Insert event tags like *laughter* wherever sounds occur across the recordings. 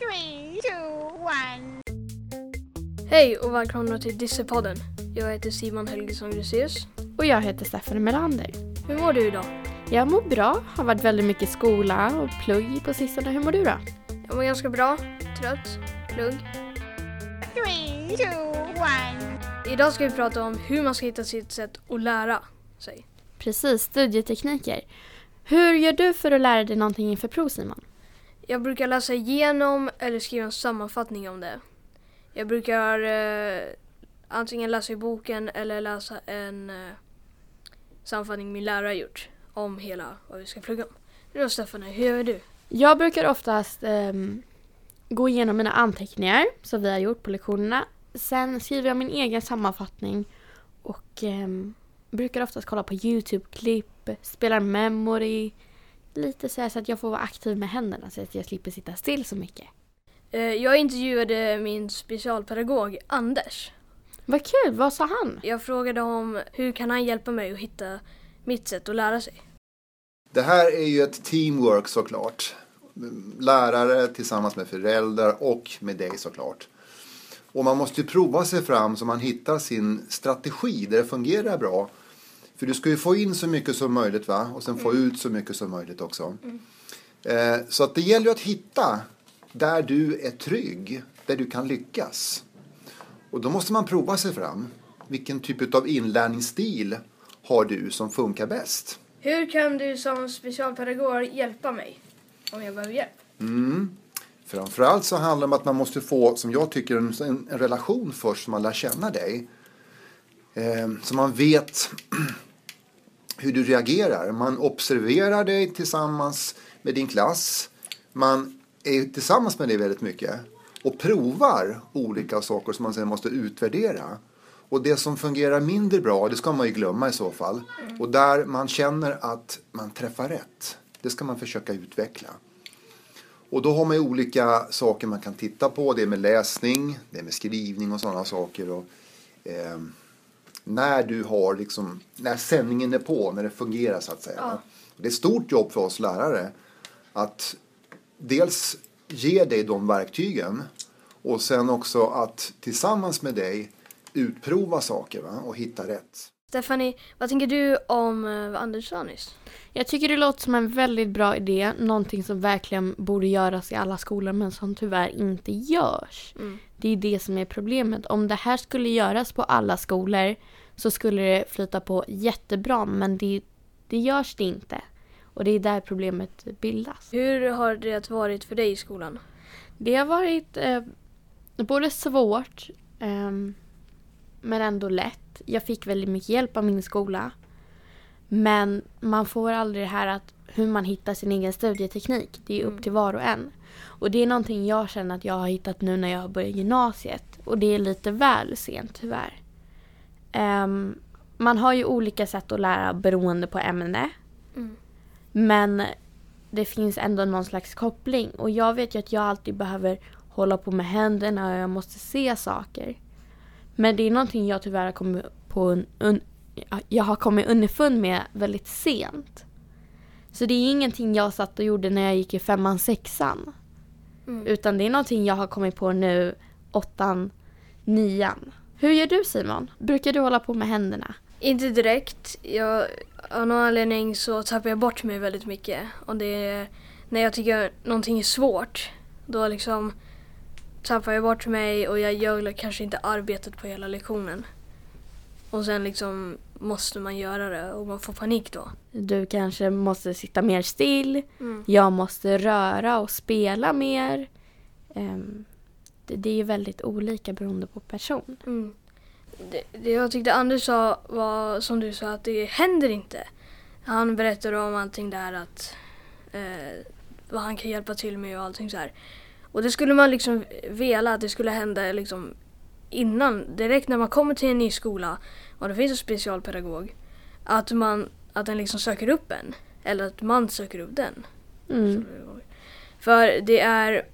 Three, two, one. Hej och välkomna till Dissepodden. Jag heter Simon Helgesson Gruséus. Och jag heter Stephanie Melander. Hur mår du idag? Jag mår bra, har varit väldigt mycket skola och plugg på sistone. Hur mår du då? Jag mår ganska bra. Trött. Plugg. Three, two, one. Idag ska vi prata om hur man ska hitta sitt sätt att lära sig. Precis, studietekniker. Hur gör du för att lära dig någonting inför prov Simon? Jag brukar läsa igenom eller skriva en sammanfattning om det. Jag brukar eh, antingen läsa i boken eller läsa en eh, sammanfattning min lärare har gjort om hela vad vi ska plugga om. Nu då Stefanie, hur gör du? Jag brukar oftast eh, gå igenom mina anteckningar som vi har gjort på lektionerna. Sen skriver jag min egen sammanfattning och ehm, brukar oftast kolla på Youtube-klipp, spelar memory. Lite så, här så att jag får vara aktiv med händerna så att jag slipper sitta still så mycket. Eh, jag intervjuade min specialpedagog Anders. Vad kul, vad sa han? Jag frågade om hur kan han hjälpa mig att hitta mitt sätt att lära sig. Det här är ju ett teamwork såklart. Lärare tillsammans med föräldrar och med dig såklart. Och man måste ju prova sig fram så man hittar sin strategi där det fungerar bra. För du ska ju få in så mycket som möjligt va? Och sen få ut så mycket som möjligt också. Eh, så att det gäller ju att hitta där du är trygg, där du kan lyckas. Och då måste man prova sig fram. Vilken typ av inlärningsstil har du som funkar bäst? Hur kan du som specialpedagog hjälpa mig om jag behöver hjälp? Mm. Framförallt så handlar det om att man måste få, som jag tycker, en, en, en relation först så man lär känna dig. Eh, så man vet *clears throat* hur du reagerar. Man observerar dig tillsammans med din klass. Man är tillsammans med dig väldigt mycket och provar olika saker som man sen måste utvärdera. Och det som fungerar mindre bra, det ska man ju glömma i så fall. Och där man känner att man träffar rätt, det ska man försöka utveckla. Och då har man ju olika saker man kan titta på. Det är med läsning, det är med skrivning och sådana saker. Och, eh, när du har liksom, när sändningen är på, när det fungerar så att säga. Ja. Det är ett stort jobb för oss lärare att dels ge dig de verktygen och sen också att tillsammans med dig utprova saker va? och hitta rätt. Stefanie, vad tänker du om eh, vad Anders sa nyss? Jag tycker det låter som en väldigt bra idé. Någonting som verkligen borde göras i alla skolor men som tyvärr inte görs. Mm. Det är det som är problemet. Om det här skulle göras på alla skolor så skulle det flyta på jättebra men det, det görs det inte. Och det är där problemet bildas. Hur har det varit för dig i skolan? Det har varit eh, både svårt ehm, men ändå lätt. Jag fick väldigt mycket hjälp av min skola. Men man får aldrig det här att hur man hittar sin egen studieteknik. Det är upp Mm. till var och en. Och det är någonting jag känner att jag har hittat nu när jag har börjat gymnasiet. Och det är lite väl sent tyvärr. Ehm, man har ju olika sätt att lära beroende på ämne. Mm. Men det finns ändå någon slags koppling. Och jag vet ju att jag alltid behöver hålla på med händerna och jag måste se saker. Men det är någonting jag tyvärr har kommit på un, un, jag har kommit underfund med väldigt sent. Så det är ingenting jag satt och gjorde när jag gick i femman, sexan. Mm. Utan det är någonting jag har kommit på nu, åttan, nian. Hur gör du Simon? Brukar du hålla på med händerna? Inte direkt. Jag, av någon anledning så tappar jag bort mig väldigt mycket. Och det är när jag tycker någonting är svårt. Då liksom tappar jag bort mig och jag gör kanske inte arbetet på hela lektionen. Och sen liksom måste man göra det och man får panik då. Du kanske måste sitta mer still. Mm. Jag måste röra och spela mer. Ehm, det, det är ju väldigt olika beroende på person. Mm. Det, det jag tyckte Anders sa var som du sa att det händer inte. Han berättade om allting där att eh, vad han kan hjälpa till med och allting så här. Och det skulle man liksom vilja att det skulle hända liksom innan, direkt när man kommer till en ny skola och det finns en specialpedagog. Att man, att den liksom söker upp en. Eller att man söker upp den. Mm. För det är,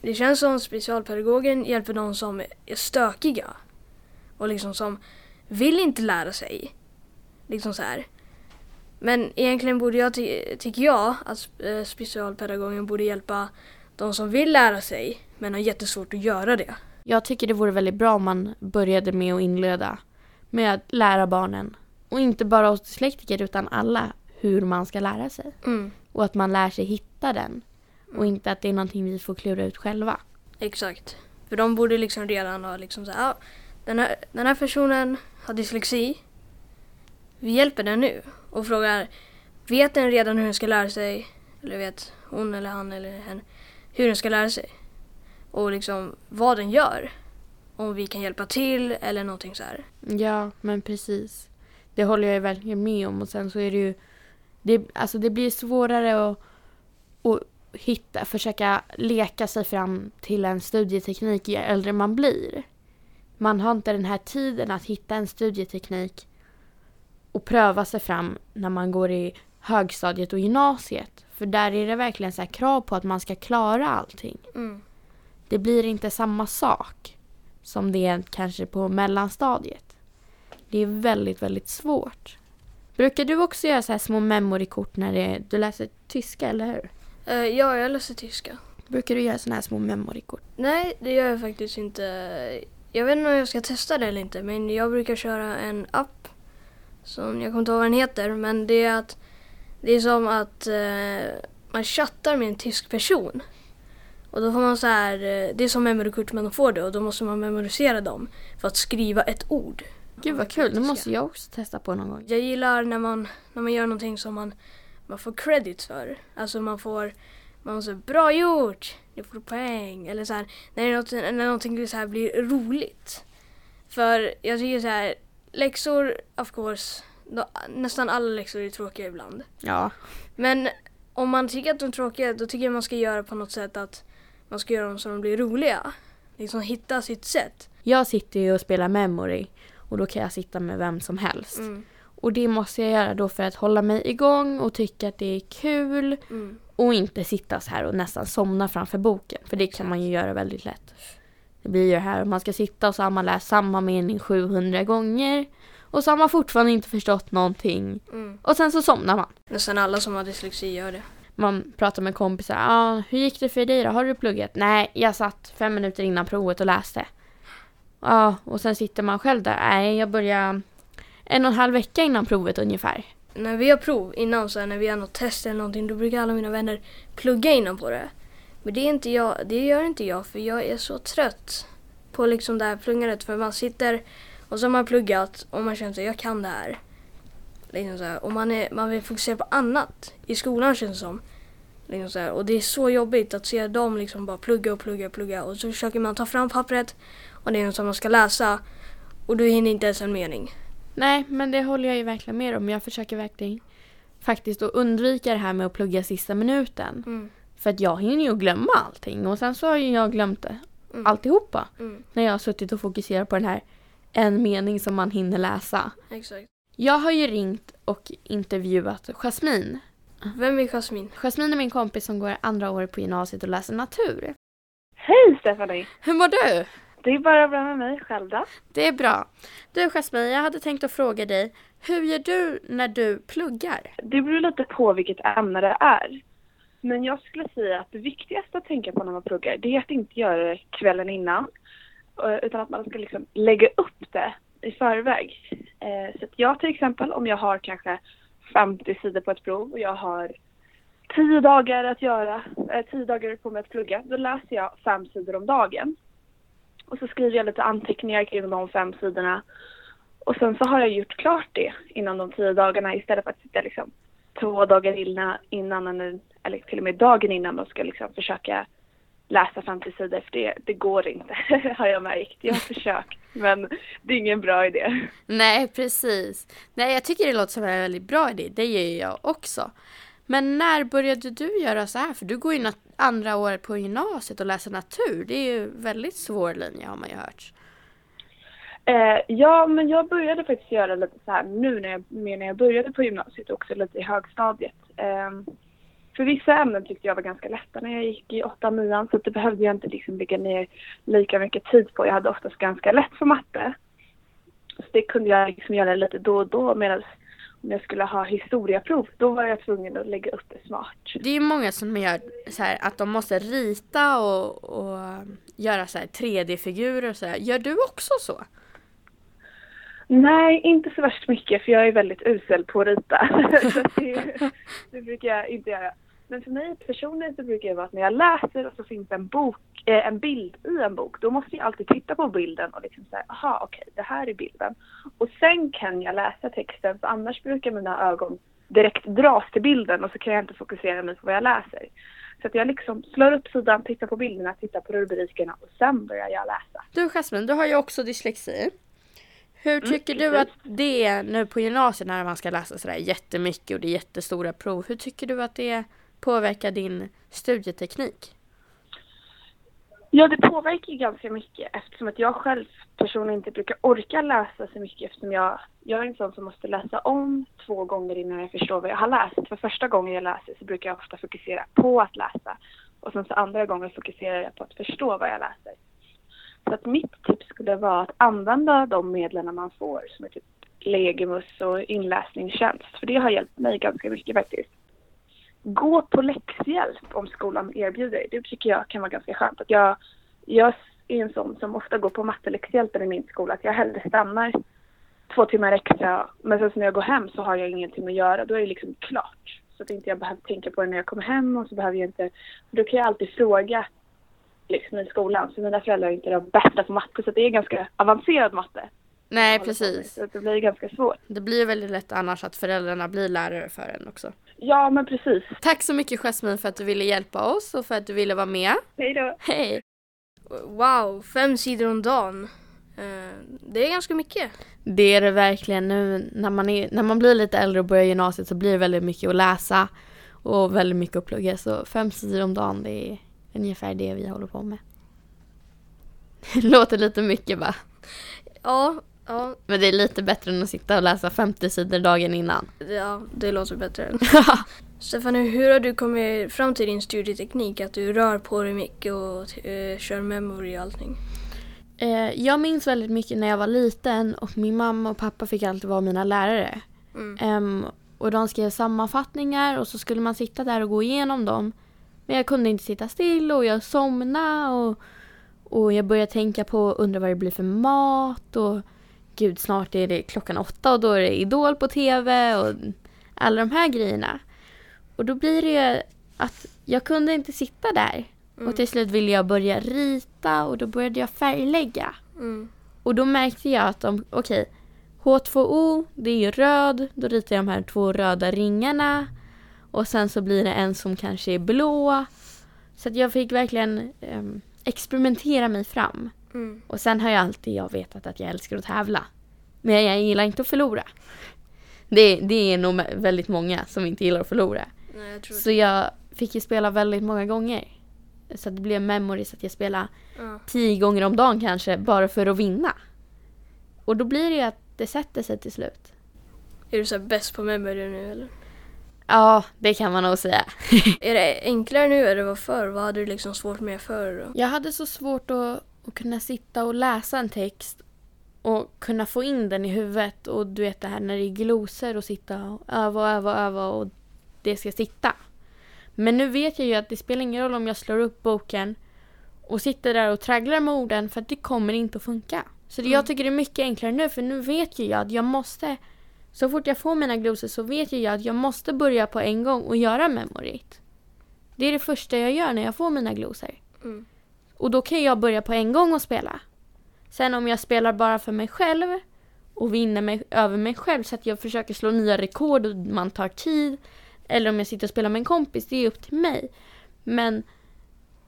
det känns som specialpedagogen hjälper de som är stökiga. Och liksom som vill inte lära sig. Liksom så här. Men egentligen borde jag, ty- tycker jag, att eh, specialpedagogen borde hjälpa de som vill lära sig men har jättesvårt att göra det. Jag tycker det vore väldigt bra om man började med att inleda med att lära barnen, och inte bara oss dyslektiker utan alla, hur man ska lära sig. Mm. Och att man lär sig hitta den. Och inte att det är någonting vi får klura ut själva. Exakt. För de borde liksom redan ha liksom så här, den, här, den här personen har dyslexi. Vi hjälper den nu och frågar, vet den redan hur den ska lära sig? Eller vet hon eller han eller hen hur den ska lära sig? Och liksom vad den gör. Om vi kan hjälpa till eller någonting så här. Ja, men precis. Det håller jag ju verkligen med om. Och sen så är det ju... Det, alltså det blir svårare att, att hitta, försöka leka sig fram till en studieteknik ju äldre man blir. Man har inte den här tiden att hitta en studieteknik och pröva sig fram när man går i högstadiet och gymnasiet. För där är det verkligen så här krav på att man ska klara allting. Mm. Det blir inte samma sak som det är kanske på mellanstadiet. Det är väldigt, väldigt svårt. Brukar du också göra så här små memorykort när det, du läser tyska, eller hur? Eh, ja, jag läser tyska. Brukar du göra såna här små memorykort? Nej, det gör jag faktiskt inte. Jag vet inte om jag ska testa det eller inte, men jag brukar köra en app som jag kommer inte ihåg vad den heter, men det är att det är som att eh, man chattar med en tysk person. Och då får man så här, eh, det är som memorykort man får det och då måste man memorisera dem för att skriva ett ord. Gud vad kul, det måste jag också testa på någon gång. Jag gillar när man, när man gör någonting som man, man får credit för. Alltså man får, man säger bra gjort, du får poäng. Eller så här, när, det är något, när någonting så här blir roligt. För jag tycker så här, läxor, of course, då, nästan alla läxor är tråkiga ibland. Ja. Men om man tycker att de är tråkiga då tycker jag man ska göra på något sätt att man ska göra dem så de blir roliga. Liksom hitta sitt sätt. Jag sitter ju och spelar memory och då kan jag sitta med vem som helst. Mm. Och det måste jag göra då för att hålla mig igång och tycka att det är kul Mm. Och inte sitta så här och nästan somna framför boken. För det kan man ju göra väldigt lätt. Det blir ju det här, man ska sitta och så har man läst samma mening 700 gånger och så har man fortfarande inte förstått någonting Mm. och sen så somnar man. Nästan alla som har dyslexi gör det. Man pratar med kompisar. Ah, hur gick det för dig då? Har du pluggat? Nej, jag satt fem minuter innan provet och läste. Ja, och sen sitter man själv där. Nej, jag började en och en halv vecka innan provet ungefär. När vi har prov innan, så här, när vi har något test eller någonting, då brukar alla mina vänner plugga innan på det. Men det, är inte jag, det gör inte jag, för jag är så trött på liksom det här pluggandet. För man sitter och så har man pluggat och man känner att jag kan det här. Liksom så här, och man, är, man vill fokusera på annat i skolan känns det som. Liksom så här, och det är så jobbigt att se dem liksom bara plugga och plugga och plugga. Och så försöker man ta fram pappret och det är något som man ska läsa. Och du hinner inte ens en mening. Nej, men det håller jag ju verkligen med om. Jag försöker verkligen faktiskt att undvika det här med att plugga sista minuten. Mm. För att jag hinner ju glömma allting och sen så har ju jag glömt det. Mm. Alltihopa. Mm. När jag har suttit och fokuserat på den här en mening som man hinner läsa. Exakt. Jag har ju ringt och intervjuat Jasmine. Vem är Jasmin? Jasmine är min kompis som går andra året på gymnasiet och läser natur. Hej Stephanie! Hur mår du? Det är bara bra med mig själv då. Det är bra. Du Jasmine, jag hade tänkt att fråga dig. Hur gör du när du pluggar? Det beror lite på vilket ämne det är. Men jag skulle säga att det viktigaste att tänka på när man pluggar, det är att inte göra det kvällen innan. eh, Utan att man ska liksom lägga upp det i förväg. Eh, Så att jag till exempel, om jag har kanske 50 sidor på ett prov och jag har 10 dagar att göra, eh, 10 dagar på mig att plugga, då läser jag fem sidor om dagen. Och så skriver jag lite anteckningar kring de fem sidorna. Och sen så har jag gjort klart det inom de tio dagarna istället för att sitta liksom två dagar innan, innan eller, till och med dagen innan man ska liksom försöka läsa 50 sidor för det, det går inte *laughs* har jag märkt. Jag har försökt men det är ingen bra idé. Nej, precis. Nej, jag tycker det låter som en väldigt bra idé. Det gör ju jag också. Men när började du göra så här? För du går ju nat- andra året på gymnasiet och läser natur. Det är ju väldigt svår linje har man ju hört. Eh, ja men jag började faktiskt göra lite så här nu när jag, när jag började på gymnasiet också lite i högstadiet. Eh, för vissa ämnen tyckte jag var ganska lätta när jag gick i 8 9 så det behövde jag inte liksom lägga ner lika mycket tid på. Jag hade oftast ganska lätt för matte. Så det kunde jag liksom göra lite då och då medan om jag skulle ha historieprov, då var jag tvungen att lägga upp det smart. Det är ju många som gör så här att de måste rita och, och göra så här 3D-figurer och så här. Gör du också så? Nej, inte så värst mycket för jag är väldigt usel på att rita. *laughs* så det, det brukar jag inte göra. Men för mig personligen så brukar det vara att när jag läser och så finns det en, bok, eh, en bild i en bok, då måste jag alltid titta på bilden och liksom säga, aha okej, det här är bilden. Och sen kan jag läsa texten, för annars brukar mina ögon direkt dras till bilden och så kan jag inte fokusera mig på vad jag läser. Så att jag liksom slår upp sidan, tittar på bilderna, tittar på rubrikerna och sen börjar jag läsa. Du Jasmine, du har ju också dyslexi. Hur tycker du precis. att det är nu på gymnasiet när man ska läsa sådär jättemycket och det är jättestora prov. Hur tycker du att det påverkar din studieteknik? Ja, det påverkar ju ganska mycket eftersom att jag själv personligen inte brukar orka läsa så mycket eftersom jag, jag är en sån som måste läsa om två gånger innan jag förstår vad jag har läst. För första gången jag läser så brukar jag ofta fokusera på att läsa och sen så andra gången fokuserar jag på att förstå vad jag läser. Så att mitt tips skulle vara att använda de medlen man får som är typ Legimus och inläsningstjänst. För det har hjälpt mig ganska mycket faktiskt. Gå på läxhjälp om skolan erbjuder. Det tycker jag kan vara ganska skönt. Att jag, jag är en sån som ofta går på matteläxhjälpen i min skola. Att jag hellre stannar två timmar extra. Men sen när jag går hem så har jag ingenting att göra. Då är det liksom klart. Så att inte jag behöver tänka på det när jag kommer hem och så behöver jag inte... Då kan jag alltid fråga liksom i skolan. Så mina föräldrar är inte de bästa på matte så det är ganska avancerad matte. Nej, med. precis. Att det blir ganska svårt. Det blir väldigt lätt annars att föräldrarna blir lärare för en också. Ja, men precis. Tack så mycket Jasmine för att du ville hjälpa oss och för att du ville vara med. Hej då. Hej! Wow, fem sidor om dagen. Eh, det är ganska mycket. Det är det verkligen nu när man, är, när man blir lite äldre och börjar gymnasiet så blir det väldigt mycket att läsa och väldigt mycket att plugga. Så fem sidor om dagen det är ungefär det vi håller på med. *laughs* Låter lite mycket va? Ja, ja, Men det är lite bättre än att sitta och läsa 50 sidor dagen innan. ja det låter bättre. *laughs* Stefanie, hur har du kommit fram till din studieteknik? Att du rör på dig mycket och eh, kör memory och allting. Eh, jag minns väldigt mycket när jag var liten och min mamma och pappa fick alltid vara mina lärare. Mm. Ehm, och de skrev sammanfattningar och så skulle man sitta där och gå igenom dem. Men jag kunde inte sitta still och jag somnade och, och jag började tänka på undra vad det blir för mat och gud snart är det klockan åtta och då är det Idol på TV och alla de här grejerna. Och då blir det att jag kunde inte sitta där. Och till slut ville jag börja rita och då började jag färglägga. Mm. Och då märkte jag att de, okej, H2O, det är ju röd. Då ritar jag de här två röda ringarna. Och sen så blir det en som kanske är blå. Så att jag fick verkligen ehm, experimentera mig fram. Mm. Och sen har jag alltid jag vetat att jag älskar att tävla. Men jag gillar inte att förlora. Det, det är nog väldigt många som inte gillar att förlora. Nej, jag Så jag fick ju spela väldigt många gånger. Så att det blev memory så att jag spelade Ja. tio gånger om dagen kanske bara för att vinna. Och då blir det ju att det sätter sig till slut. Är du så bäst på memory nu eller? Ja, det kan man nog säga. *laughs* Är det enklare nu än det var förr? Vad hade du liksom svårt med förr? då? Jag hade så svårt att, att kunna sitta och läsa en text och kunna få in den i huvudet och du vet det här när det är glosor och sitta och öva och öva och öva och det ska sitta. Men nu vet jag ju att det spelar ingen roll om jag slår upp boken och sitter där och tragglar med orden för att det kommer inte att funka. Så det, jag tycker det är mycket enklare nu för nu vet ju jag att jag måste så fort jag får mina glosor så vet ju jag att jag måste börja på en gång och göra memoryt. Det är det första jag gör när jag får mina glosor. Mm. Och då kan jag börja på en gång och spela. Sen om jag spelar bara för mig själv och vinner mig, över mig själv så att jag försöker slå nya rekord och man tar tid. Eller om jag sitter och spelar med en kompis, det är upp till mig. Men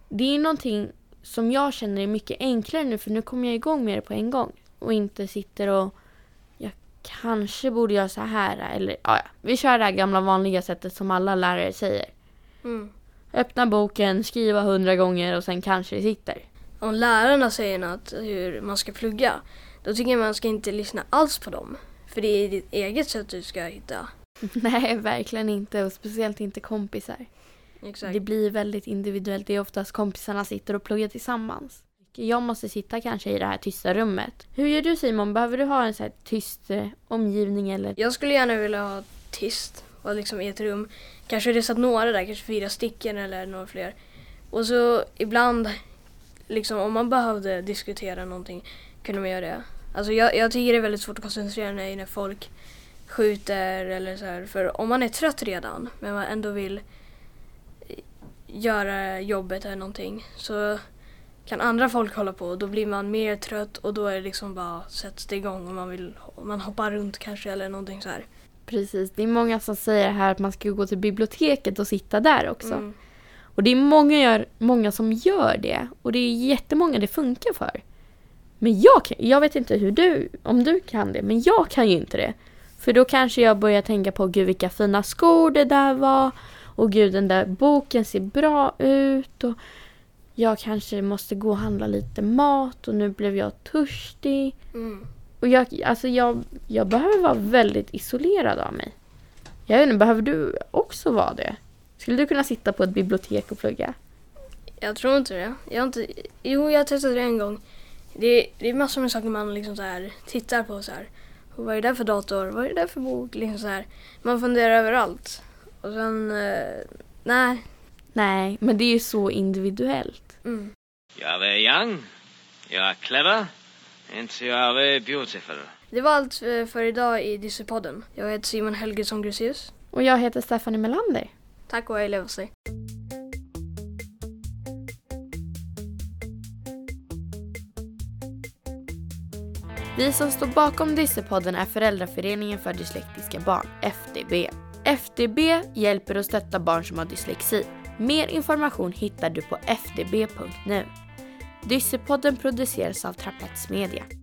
det är någonting som jag känner är mycket enklare nu för nu kommer jag igång med det på en gång. Och inte sitter och jag kanske borde göra så här eller ja, ja. vi kör det här gamla vanliga sättet som alla lärare säger. Mm. Öppna boken, skriva hundra gånger och sen kanske det sitter. Om lärarna säger något hur man ska plugga, då tycker jag man ska inte lyssna alls på dem. För det är ditt eget sätt du ska hitta. *laughs* Nej, verkligen inte. Och speciellt inte kompisar. Exakt. Det blir väldigt individuellt. Det är oftast kompisarna sitter och pluggar tillsammans. Jag måste sitta kanske i det här tysta rummet. Hur gör du Simon? Behöver du ha en så här tyst eh, omgivning eller? Jag skulle gärna vilja ha tyst och liksom i ett rum. Kanske det satt några där, kanske fyra stycken eller några fler. Och så ibland, liksom om man behövde diskutera någonting kunde man göra det. Alltså jag, jag tycker det är väldigt svårt att koncentrera mig när folk skjuter eller så här. För om man är trött redan men man ändå vill göra jobbet eller någonting så kan andra folk hålla på och då blir man mer trött och då är det liksom bara sätts det igång och man vill man hoppar runt kanske eller någonting så här. Precis, det är många som säger här att man ska gå till biblioteket och sitta där också. Mm. Och det är många, gör, många som gör det och det är jättemånga det funkar för. Men jag, kan, jag vet inte hur du, om du kan det, men jag kan ju inte det. För då kanske jag börjar tänka på gud vilka fina skor det där var och gud den där boken ser bra ut och jag kanske måste gå och handla lite mat och nu blev jag törstig. Mm. Och jag, alltså jag, jag behöver vara väldigt isolerad av mig. Jag vet inte, behöver du också vara det? Skulle du kunna sitta på ett bibliotek och plugga? Jag tror inte det. Jag har inte, jo, jag testat det en gång. Det, det är massor med saker man liksom så här tittar på så här. Och vad är det för dator? Vad är det där för bok? Liksom så här. Man funderar över allt. Och sen, eh, nej. Nej, men det är ju så individuellt. Mm. Jag är young, you are clever, you are very beautiful. Det var allt eh, för idag i Dyssepodden. Jag heter Simon Helgesson Grusius. Och jag heter Stephanie Melander. Tack och hej leverpastej. Vi som står bakom Dyssepodden är Föräldraföreningen för dyslektiska barn, FDB. FDB hjälper och stöttar barn som har dyslexi. Mer information hittar du på fdb.nu. Dyssepodden produceras av Trapets Media.